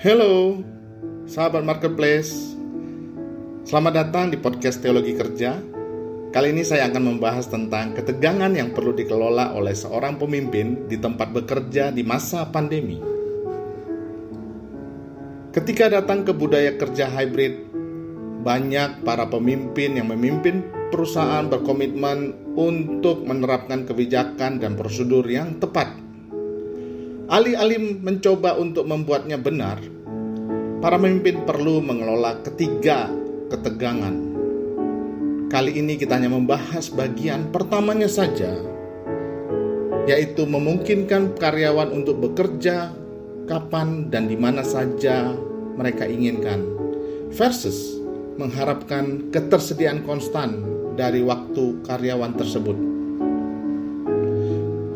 Halo, sahabat marketplace. Selamat datang di podcast Teologi Kerja. Kali ini saya akan membahas tentang ketegangan yang perlu dikelola oleh seorang pemimpin di tempat bekerja di masa pandemi. Ketika datang ke budaya kerja hybrid, banyak para pemimpin yang memimpin perusahaan berkomitmen untuk menerapkan kebijakan dan prosedur yang tepat Alih-alih mencoba untuk membuatnya benar, para pemimpin perlu mengelola ketiga ketegangan. Kali ini kita hanya membahas bagian pertamanya saja, yaitu memungkinkan karyawan untuk bekerja kapan dan di mana saja mereka inginkan, versus mengharapkan ketersediaan konstan dari waktu karyawan tersebut.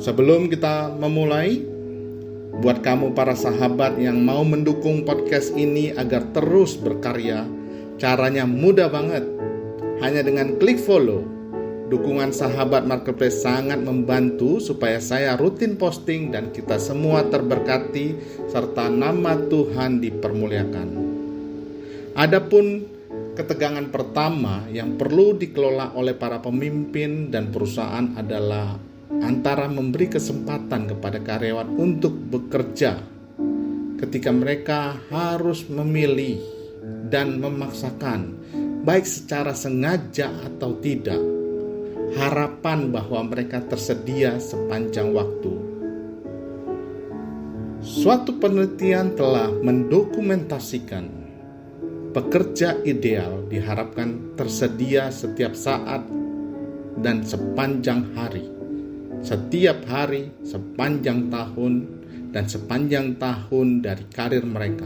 Sebelum kita memulai, Buat kamu para sahabat yang mau mendukung podcast ini agar terus berkarya, caranya mudah banget. Hanya dengan klik follow. Dukungan sahabat marketplace sangat membantu supaya saya rutin posting dan kita semua terberkati serta nama Tuhan dipermuliakan. Adapun ketegangan pertama yang perlu dikelola oleh para pemimpin dan perusahaan adalah antara memberi kesempatan kepada karyawan untuk bekerja ketika mereka harus memilih dan memaksakan, baik secara sengaja atau tidak, harapan bahwa mereka tersedia sepanjang waktu. Suatu penelitian telah mendokumentasikan pekerja ideal diharapkan tersedia setiap saat dan sepanjang hari setiap hari sepanjang tahun dan sepanjang tahun dari karir mereka.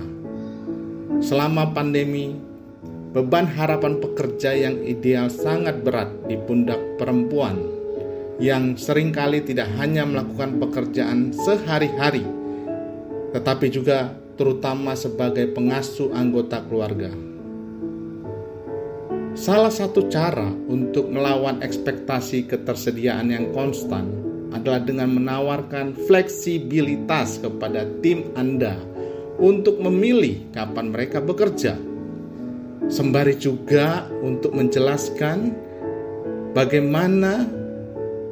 Selama pandemi, beban harapan pekerja yang ideal sangat berat di pundak perempuan yang sering kali tidak hanya melakukan pekerjaan sehari-hari, tetapi juga terutama sebagai pengasuh anggota keluarga. Salah satu cara untuk melawan ekspektasi ketersediaan yang konstan adalah dengan menawarkan fleksibilitas kepada tim Anda untuk memilih kapan mereka bekerja. Sembari juga untuk menjelaskan bagaimana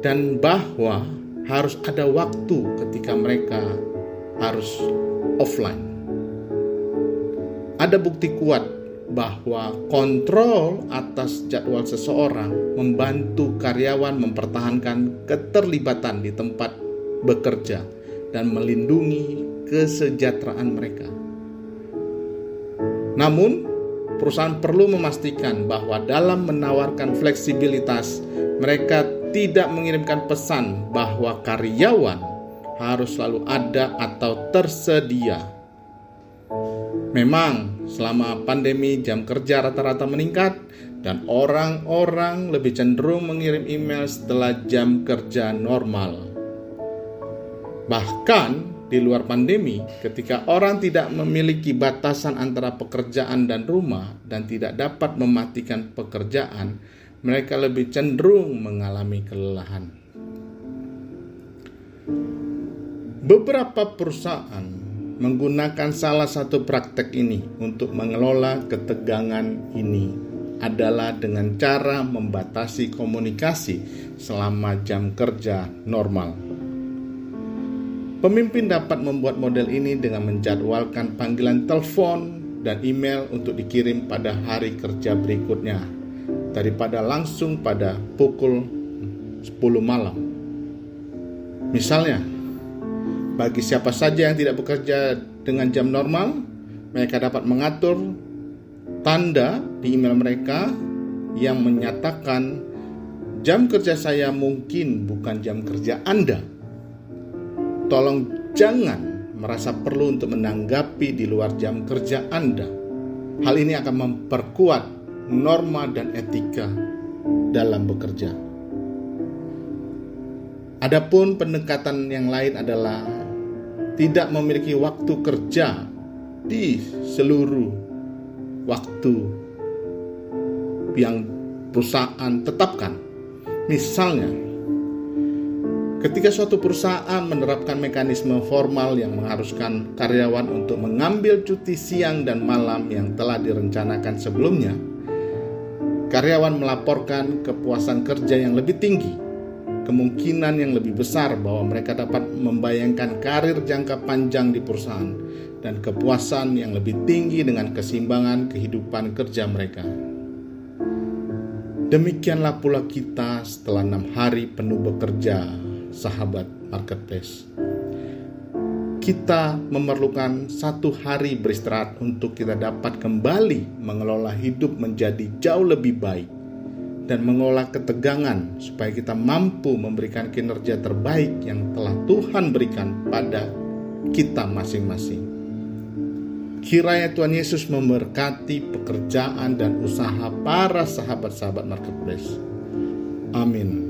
dan bahwa harus ada waktu ketika mereka harus offline. Ada bukti kuat bahwa kontrol atas jadwal seseorang membantu karyawan mempertahankan keterlibatan di tempat bekerja dan melindungi kesejahteraan mereka. Namun, perusahaan perlu memastikan bahwa dalam menawarkan fleksibilitas, mereka tidak mengirimkan pesan bahwa karyawan harus selalu ada atau tersedia Memang, selama pandemi jam kerja rata-rata meningkat dan orang-orang lebih cenderung mengirim email setelah jam kerja normal. Bahkan di luar pandemi, ketika orang tidak memiliki batasan antara pekerjaan dan rumah dan tidak dapat mematikan pekerjaan, mereka lebih cenderung mengalami kelelahan. Beberapa perusahaan menggunakan salah satu praktek ini untuk mengelola ketegangan ini adalah dengan cara membatasi komunikasi selama jam kerja normal. Pemimpin dapat membuat model ini dengan menjadwalkan panggilan telepon dan email untuk dikirim pada hari kerja berikutnya daripada langsung pada pukul 10 malam. Misalnya, bagi siapa saja yang tidak bekerja dengan jam normal, mereka dapat mengatur tanda di email mereka yang menyatakan jam kerja saya mungkin bukan jam kerja Anda. Tolong jangan merasa perlu untuk menanggapi di luar jam kerja Anda. Hal ini akan memperkuat norma dan etika dalam bekerja. Adapun pendekatan yang lain adalah tidak memiliki waktu kerja di seluruh waktu yang perusahaan tetapkan. Misalnya, Ketika suatu perusahaan menerapkan mekanisme formal yang mengharuskan karyawan untuk mengambil cuti siang dan malam yang telah direncanakan sebelumnya, karyawan melaporkan kepuasan kerja yang lebih tinggi, kemungkinan yang lebih besar bahwa mereka dapat membayangkan karir jangka panjang di perusahaan, dan kepuasan yang lebih tinggi dengan keseimbangan kehidupan kerja mereka. Demikianlah pula kita setelah enam hari penuh bekerja, sahabat marketplace. Kita memerlukan satu hari beristirahat untuk kita dapat kembali mengelola hidup menjadi jauh lebih baik dan mengolah ketegangan supaya kita mampu memberikan kinerja terbaik yang telah Tuhan berikan pada kita masing-masing. Kiranya Tuhan Yesus memberkati pekerjaan dan usaha para sahabat-sahabat marketplace. Amin.